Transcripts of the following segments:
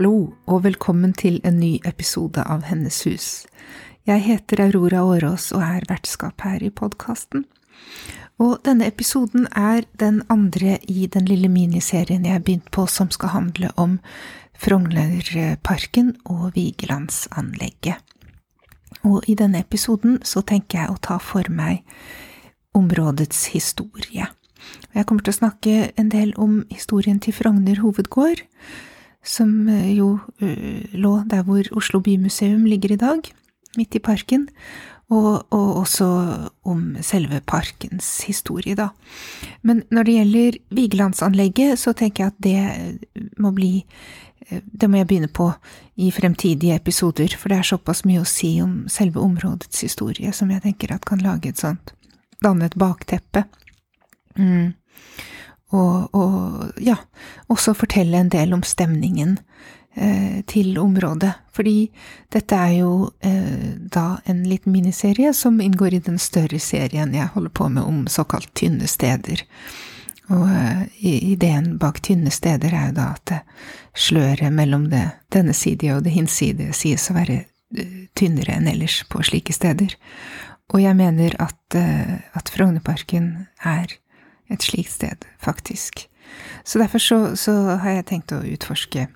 Hallo, og velkommen til en ny episode av Hennes hus. Jeg heter Aurora Årås og er vertskap her i podkasten. Og denne episoden er den andre i den lille miniserien jeg har begynt på som skal handle om Frognerparken og Vigelandsanlegget. Og i denne episoden så tenker jeg å ta for meg områdets historie. Jeg kommer til å snakke en del om historien til Frogner hovedgård, som eh, jo øh, lå der hvor Oslo bymuseum ligger i dag, midt i parken, og, og, også om selve parkens historie, da. Men når det gjelder Vigelandsanlegget, så tenker jeg at det må bli eh, Det må jeg begynne på i fremtidige episoder, for det er såpass mye å si om selve områdets historie som jeg tenker at kan lage et sånt Danne et bakteppe. Mm. Og, og, ja, også fortelle en del om stemningen eh, til området. Fordi dette er jo eh, da en liten miniserie som inngår i den større serien jeg holder på med om såkalt tynne steder. Og eh, ideen bak tynne steder er jo da at sløret mellom det denne side og det hinsidige sies å være eh, tynnere enn ellers på slike steder. Og jeg mener at, eh, at Frognerparken er et slikt sted, faktisk. Så derfor så, så har jeg tenkt å utforske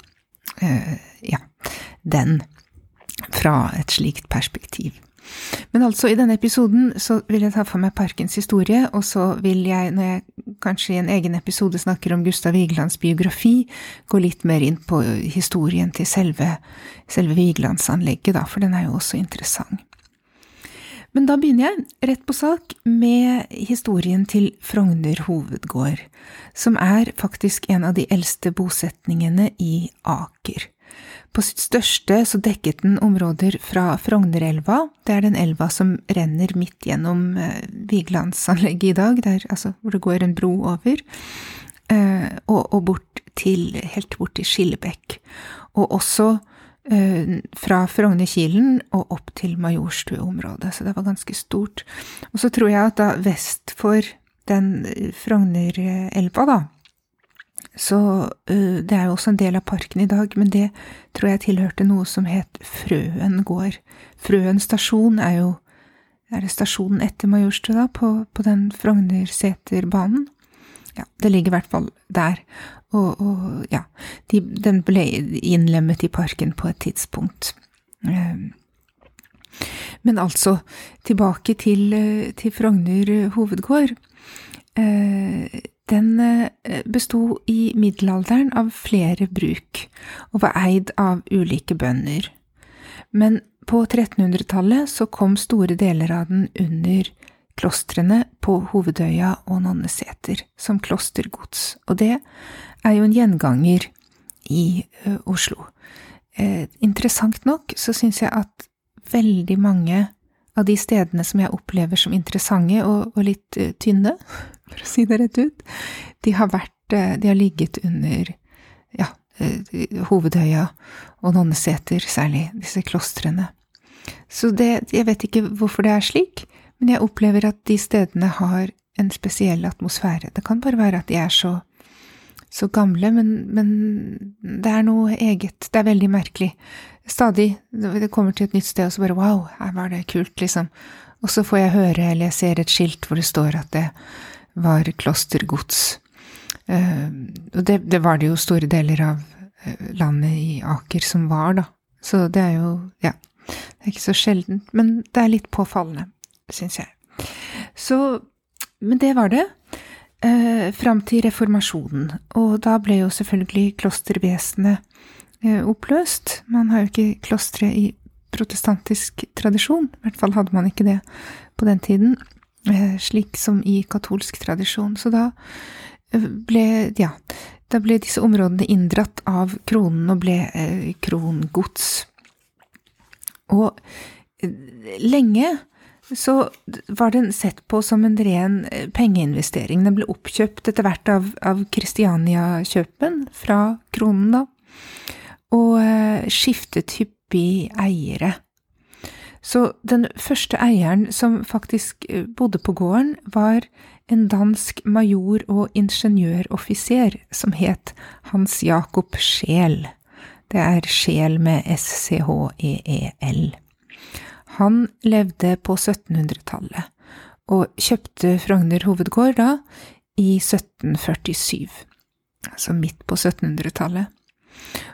uh, ja, den fra et slikt perspektiv. Men altså, i denne episoden så vil jeg ta for meg parkens historie, og så vil jeg, når jeg kanskje i en egen episode snakker om Gustav Vigelands biografi, gå litt mer inn på historien til selve, selve Vigelandsanlegget, da, for den er jo også interessant. Men da begynner jeg rett på sak med historien til Frogner hovedgård, som er faktisk en av de eldste bosetningene i Aker. På sitt største så dekket den områder fra Frognerelva, det er den elva som renner midt gjennom eh, Vigelandsanlegget i dag, der, altså, hvor det går en bro over, eh, og, og bort til, helt bort til Skillebekk. Og også fra Frognerkilen og opp til Majorstuområdet, så det var ganske stort. Og så tror jeg at da vest for den Frognerelva, da, så uh, Det er jo også en del av parken i dag, men det tror jeg tilhørte noe som het Frøen gård. Frøen stasjon er jo Er det stasjonen etter Majorstua, da, på, på den Frognerseterbanen? Ja, det ligger i hvert fall der. Og, og ja, de, den ble innlemmet i parken på et tidspunkt. Ehm, men altså, tilbake til, til Frogner hovedgård. Eh, den eh, besto i middelalderen av flere bruk, og var eid av ulike bønder. Men på 1300-tallet så kom store deler av den under klostrene på Hovedøya og Nonneseter som klostergods, og det er jo en gjenganger i ø, Oslo. Eh, interessant nok så syns jeg at veldig mange av de stedene som jeg opplever som interessante og, og litt ø, tynne, for å si det rett ut, de har vært De har ligget under ja, Hovedøya og Nonneseter, særlig disse klostrene. Så det, jeg vet ikke hvorfor det er slik, men jeg opplever at de stedene har en spesiell atmosfære. Det kan bare være at de er så, så gamle, men, men, det er noe eget. Det er veldig merkelig. Stadig det kommer til et nytt sted, og så bare wow, her var det kult, liksom. Og så får jeg høre eller jeg ser et skilt hvor det står at det var klostergods. Uh, og det, det, var det jo store deler av uh, landet i Aker som var, da. Så det er jo, ja, det er ikke så sjeldent, men det er litt påfallende syns jeg. Så Men det var det. Eh, fram til reformasjonen, og da ble jo selvfølgelig klostervesenet eh, oppløst. Man har jo ikke klostre i protestantisk tradisjon, i hvert fall hadde man ikke det på den tiden. slik som i katolsk tradisjon. Så da ble, ja, da ble disse områdene inndratt av kronen og ble eh, krongods. Og lenge så var den sett på som en ren pengeinvestering. Den ble oppkjøpt etter hvert av, av Kristiania-kjøpen fra kronen, da, og skiftet hyppig eiere. Så den første eieren som faktisk eh, bodde på gården, var en dansk major og ingeniøroffiser som het Hans Jakob Scheel. Det er Scheel med S-C-H-E-E-L. Han levde på 1700-tallet, og kjøpte Frogner hovedgård da i 1747, altså midt på 1700-tallet.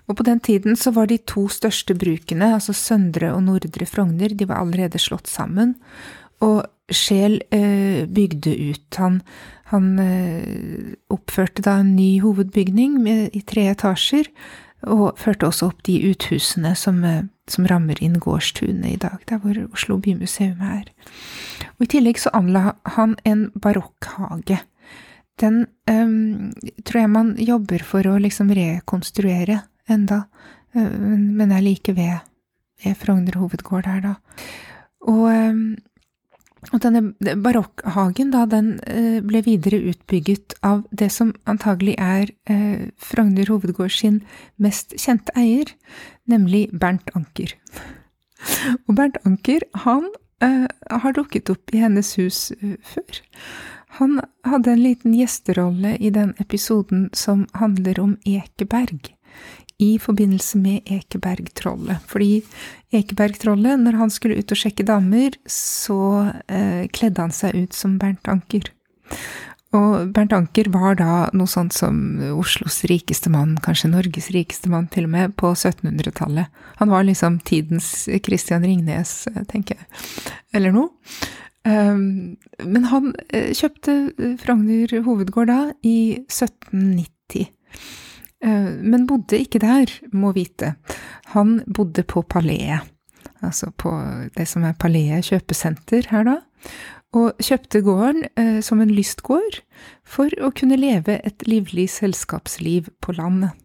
Og på den tiden så var de to største brukene, altså Søndre og Nordre Frogner, de var allerede slått sammen, og Scheel eh, bygde ut. Han, han eh, oppførte da en ny hovedbygning med, i tre etasjer, og førte også opp de uthusene som, eh, som rammer inn gårdstunet i dag, der hvor Oslo bymuseum er. Og I tillegg så anla han en barokkhage den um, tror jeg man jobber for å liksom rekonstruere enda, um, men er like ved, ved Frogner hovedgård her, da. Og, um, og denne barokkhagen, da, den uh, ble videre utbygget av det som antagelig er uh, Frogner hovedgård sin mest kjente eier, nemlig Bernt Anker. Og Bernt Anker, han har dukket opp i hennes hus før. Han hadde en liten gjesterolle i den episoden som handler om Ekeberg, i forbindelse med Ekebergtrollet. Fordi Ekebergtrollet, når han skulle ut og sjekke damer, så eh, kledde han seg ut som Bernt Anker. Og Bernt Anker var da noe sånt som Oslos rikeste mann, kanskje Norges rikeste mann til og med, på 1700-tallet. Han var liksom tidens Christian Ringnes, eh, tenker jeg, eller noe. Ehm, men han eh, kjøpte eh, Frogner hovedgård da, i 1790. Eh, men bodde ikke der, må vite. Han bodde på Paleet, altså på det som er Paleet kjøpesenter her da, og kjøpte gården eh, som en lystgård for å kunne leve et livlig selskapsliv på landet.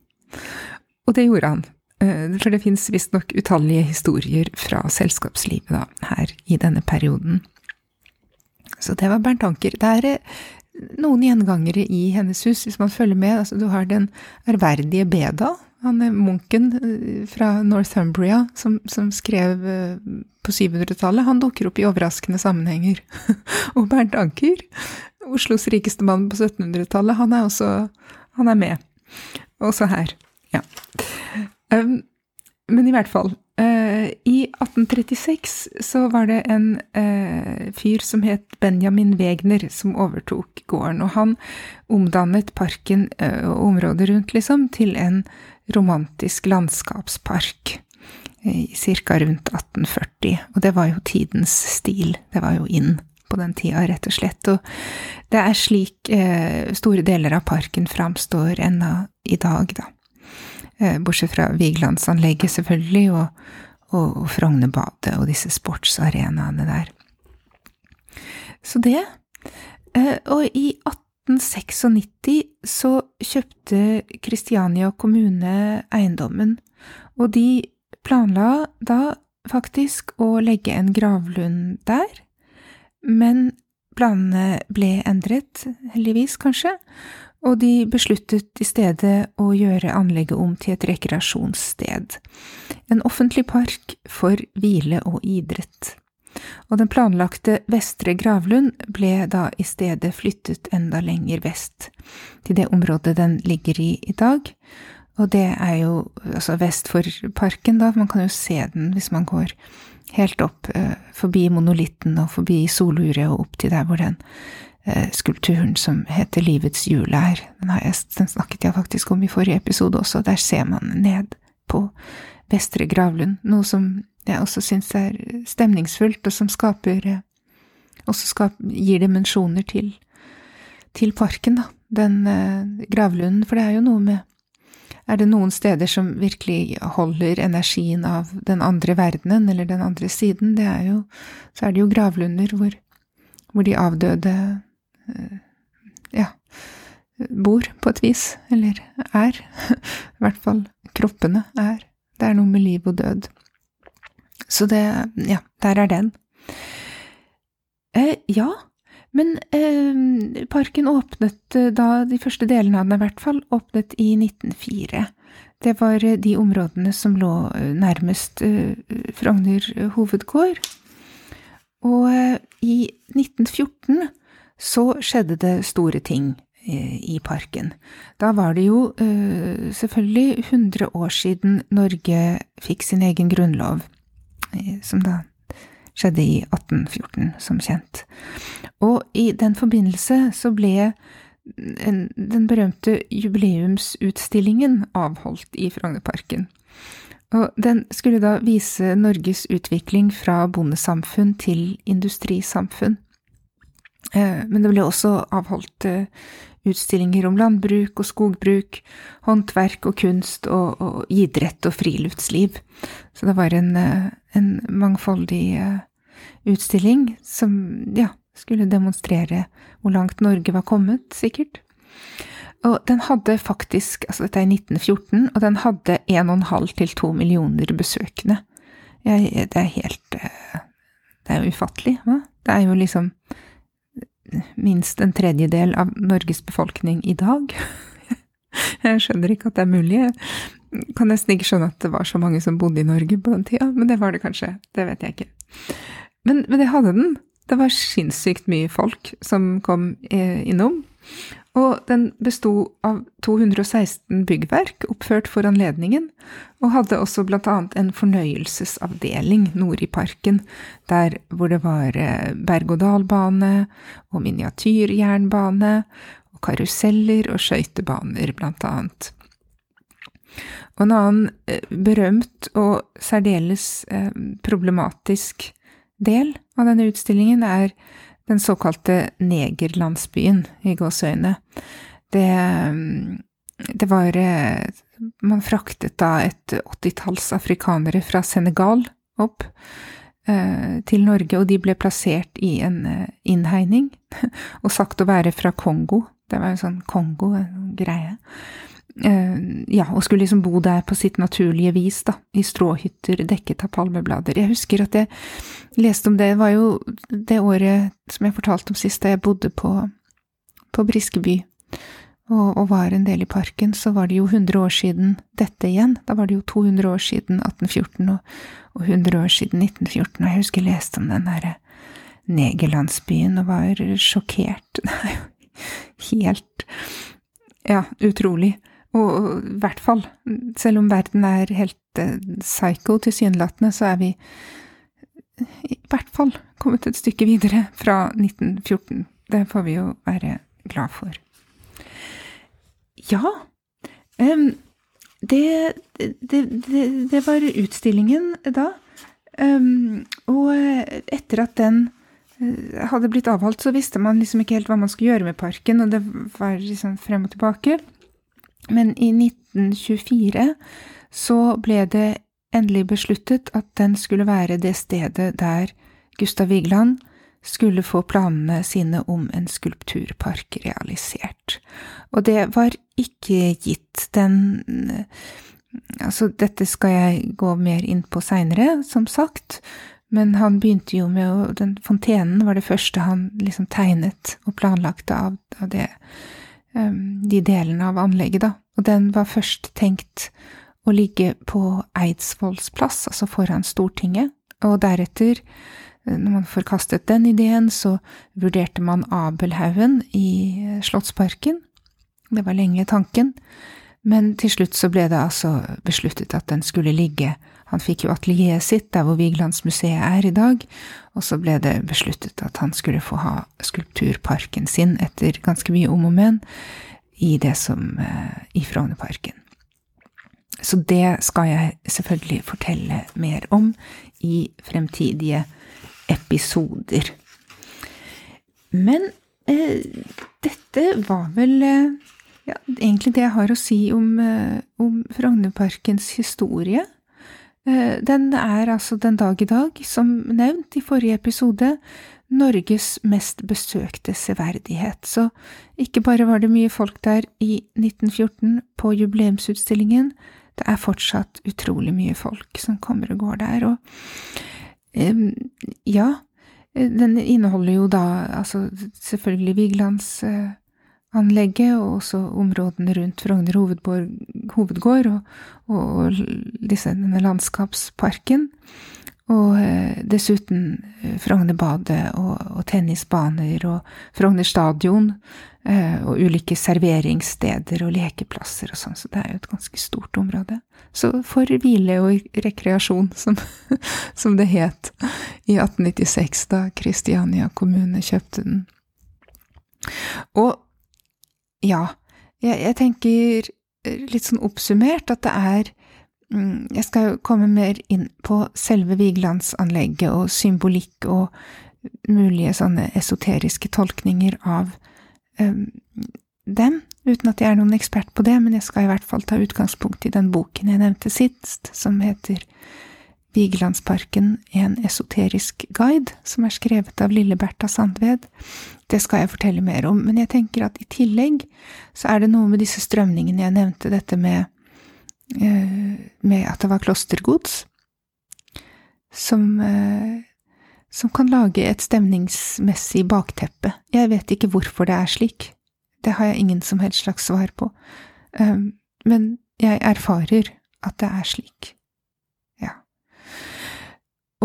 Og det gjorde han, for det fins visstnok utallige historier fra selskapslivet da, her i denne perioden. Så det var Bernt Anker. Det er eh, noen gjengangere i hennes hus, hvis man følger med. Altså, du har den ærverdige Beda, han er munken eh, fra Northumbria som, som skrev eh, på 700-tallet. Han dukker opp i overraskende sammenhenger. Og Bernt Anker, Oslos rikeste mann på 1700-tallet, han er også han er med. Også her. Ja. Um, men i hvert fall, I 1836 så var det en uh, fyr som het Benjamin Wegner, som overtok gården. Og han omdannet parken uh, og området rundt, liksom, til en romantisk landskapspark. Ca. rundt 1840. Og det var jo tidens stil. Det var jo inn på den tida, rett og slett. Og det er slik store deler av parken framstår ennå i dag, da. Eh, bortsett fra Vigelandsanlegget, selvfølgelig, og, og, og Frognerbadet og disse sportsarenaene der. Så det. Eh, og i 1896 så kjøpte Kristiania kommune eiendommen, og de planla da faktisk å legge en gravlund der, men planene ble endret, heldigvis kanskje, og de besluttet i stedet å gjøre anlegget om til et rekreasjonssted, en offentlig park for hvile og idrett. Og den planlagte Vestre Gravlund ble da i stedet flyttet enda lenger vest, til det området den ligger i i dag, og det er jo altså vest for parken, da, man kan jo se den hvis man går helt opp eh, forbi monolitten og forbi soluret og opp til der hvor den skulpturen som heter Livets hjul her. Den, den, snakket jeg faktisk om i forrige episode også. Der ser man ned på Vestre Gravlund, noe som jeg også syns er stemningsfullt, og som skaper eh, Også skaper, gir dimensjoner til, til parken, da. Den eh, gravlunden, for det er jo noe med Er det noen steder som virkelig holder energien av den andre verdenen, eller den andre siden, det er jo Så er det jo gravlunder hvor hvor de avdøde ja, bor, på et vis, eller er. I hvert fall kroppene er. Det er noe med liv og død. Så det, ja, der er den. Eh, ja, men eh, parken åpnet eh, da, de første delene av den i hvert fall, åpnet i 1904. Det var eh, de områdene som lå eh, nærmest eh, Frogner hovedgård. Og i 1914 så skjedde det store ting i parken. Da var det jo selvfølgelig 100 år siden Norge fikk sin egen grunnlov, som da skjedde i 1814, som kjent. Og i den forbindelse så ble den berømte jubileumsutstillingen avholdt i Frognerparken. Og den skulle da vise Norges utvikling fra bondesamfunn til industrisamfunn. Eh, men det ble også avholdt eh, utstillinger om landbruk og skogbruk, håndverk og kunst og, og idrett og friluftsliv. Så det var en, eh, en mangfoldig utstilling som, ja, skulle demonstrere hvor langt Norge var kommet, sikkert. Og den hadde faktisk, altså dette er i 1914, og den hadde 1,5 til 2 millioner besøkende. Jeg, det er helt Det er jo ufattelig, hva? Det er jo liksom minst en tredjedel av Norges befolkning i dag. Jeg skjønner ikke at det er mulig. Jeg kan nesten ikke skjønne at det var så mange som bodde i Norge på den tida, men det var det kanskje. Det vet jeg ikke. Men, men det hadde den. Det var sinnssykt mye folk som kom eh, innom. Og den besto av 216 byggverk oppført for anledningen, og hadde også blant annet en fornøyelsesavdeling nord i parken, der hvor det var eh, berg-og-dal-bane og miniatyrjernbane og karuseller og skøytebaner, blant annet. Og en annen eh, berømt og særdeles eh, problematisk del av denne utstillingen er den såkalte negerlandsbyen i gåseøyne. Det, det var Man fraktet da et åttitalls afrikanere fra Senegal opp eh, til Norge, og de ble plassert i en eh, innhegning og sagt å være fra Kongo. Det var en sånn Kongo-greie. Eh, ja, og skulle liksom bo der på sitt naturlige vis, da, i stråhytter dekket av palmeblader. Jeg husker at jeg leste om det, det var jo det året som jeg fortalte om sist, da jeg bodde på, på Briskeby og, og, var en del i parken, så var det jo 100 år siden dette igjen. Da var det jo 200 år siden 1814 og, og 100 år siden 1914, og jeg husker jeg leste om den derre negerlandsbyen og var sjokkert. Det helt ja, utrolig. Og i hvert fall, selv om verden er helt eh, psycho tilsynelatende, så er vi i hvert fall kommet et stykke videre fra 1914. Det får vi jo være glad for. Ja, um, det, det, det, det, var utstillingen da. Um, og etter at den eh, hadde blitt avholdt, så visste man liksom ikke helt hva man skulle gjøre med parken, og det var liksom frem og tilbake. Men i 1924 så ble det endelig besluttet at den skulle være det stedet der Gustav Vigeland skulle få planene sine om en skulpturpark realisert. Og det var ikke gitt den Altså, dette skal jeg gå mer inn på seinere, som sagt, men han begynte jo med å Den fontenen var det første han liksom tegnet og planlagte av, av det de delene av anlegget, da. Og den var først tenkt å ligge på Eidsvolls plass, altså foran Stortinget, og deretter, eh, når man forkastet den ideen, så vurderte man Abelhaugen i eh, Slottsparken. Det var lenge tanken, men til slutt så ble det altså besluttet at den skulle ligge han fikk jo atelieret sitt der hvor Vigelandsmuseet er i dag, og så ble det besluttet at han skulle få ha skulpturparken sin etter ganske mye om og men i det eh, i Frognerparken. Så det skal jeg selvfølgelig fortelle mer om i fremtidige episoder. Men eh, dette var vel eh, ja, egentlig det jeg har å si om, eh, om Frognerparkens historie. Eh, den er altså den dag i dag, som nevnt i forrige episode, Norges mest besøkte severdighet, så ikke bare var det mye folk der i 1914 på jubileumsutstillingen, det er fortsatt utrolig mye folk som kommer og går der, og ja, den inneholder jo da altså selvfølgelig Vigelandsanlegget og også områdene rundt Frogner hovedgård og, og disse, denne landskapsparken. Og eh, dessuten eh, Frognerbadet og, og tennisbaner og Frogner stadion eh, og ulike serveringssteder og lekeplasser og sånn, så det er jo et ganske stort område. Så for hvile og rekreasjon, som, som det het i 1896 da Kristiania kommune kjøpte den. Og ja, jeg, jeg tenker litt sånn oppsummert at det er Mm, jeg skal komme mer inn på selve Vigelandsanlegget og symbolikk og mulige sånne esoteriske tolkninger av um, dem, uten at jeg er noen ekspert på det, men jeg skal i hvert fall ta utgangspunkt i den boken jeg nevnte sist, som heter Vigelandsparken, en esoterisk guide, som er skrevet av Lille Bertha Sandved. Det skal jeg fortelle mer om, men jeg tenker at i tillegg så er det noe med disse strømningene jeg nevnte, dette med Eh, med at det var klostergods, som, eh, som kan lage et stemningsmessig bakteppe. Jeg vet ikke hvorfor det er slik, det har jeg ingen som helst slags svar på, eh, men jeg erfarer at det er slik.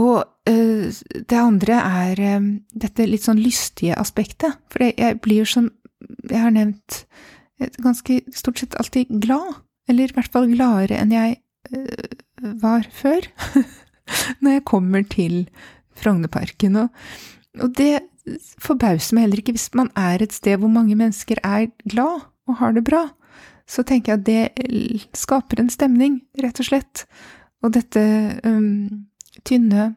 Og det andre er dette litt sånn lystige aspektet, for jeg blir som jeg har nevnt, ganske stort sett alltid glad eller i hvert fall gladere enn jeg var før, når jeg kommer til Frognerparken. Og, og det forbauser meg heller ikke hvis man er et sted hvor mange mennesker er glad og har det bra. Så tenker jeg at det skaper en stemning, rett og slett. Og dette um, tynne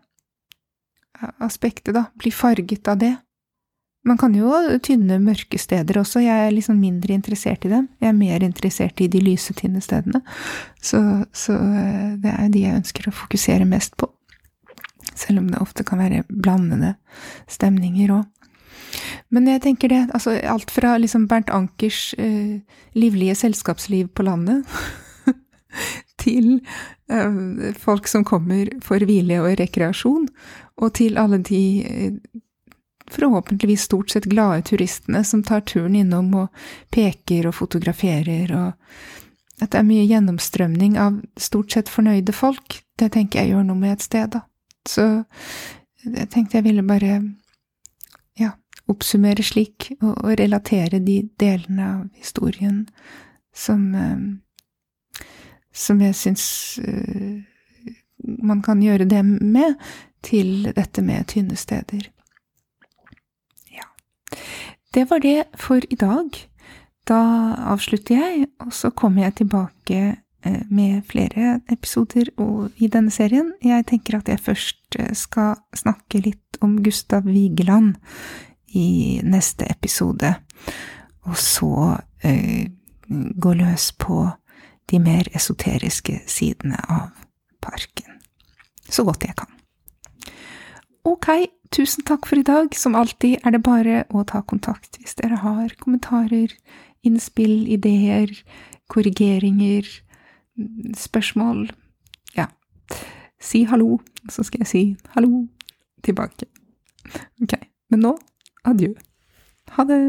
aspektet, da, blir farget av det. Man kan jo tynne mørke steder også, jeg er liksom mindre interessert i dem. Jeg er mer interessert i de lyse, tynne stedene. Så, så eh, det er de jeg ønsker å fokusere mest på. Selv om det ofte kan være blandende stemninger òg. Men jeg tenker det, altså alt fra liksom Bernt Ankers eh, livlige selskapsliv på landet til eh, folk som kommer for hvile og rekreasjon, og til alle de eh, forhåpentligvis stort sett glade turistene som tar turen innom og peker og fotograferer, og at det er mye gjennomstrømning av stort sett fornøyde folk, det tenker jeg gjør noe med et sted, da. Så jeg tenkte jeg ville bare, ja, oppsummere slik, og, og relatere de delene av historien som eh, som jeg syns uh, man kan gjøre det med, til dette med tynne steder. Ja. Det var det for i dag. Da avslutter jeg, og så kommer jeg tilbake eh, med flere episoder i denne serien. Jeg tenker at jeg først eh, skal snakke litt om Gustav Vigeland i neste episode, og så eh, gå løs på de mer esoteriske sidene av parken. Så godt jeg kan. Ok, tusen takk for i dag. Som alltid er det bare å ta kontakt hvis dere har kommentarer, innspill, ideer, korrigeringer, spørsmål. Ja. Si hallo, så skal jeg si hallo tilbake. Ok, men nå adjø. Ha det.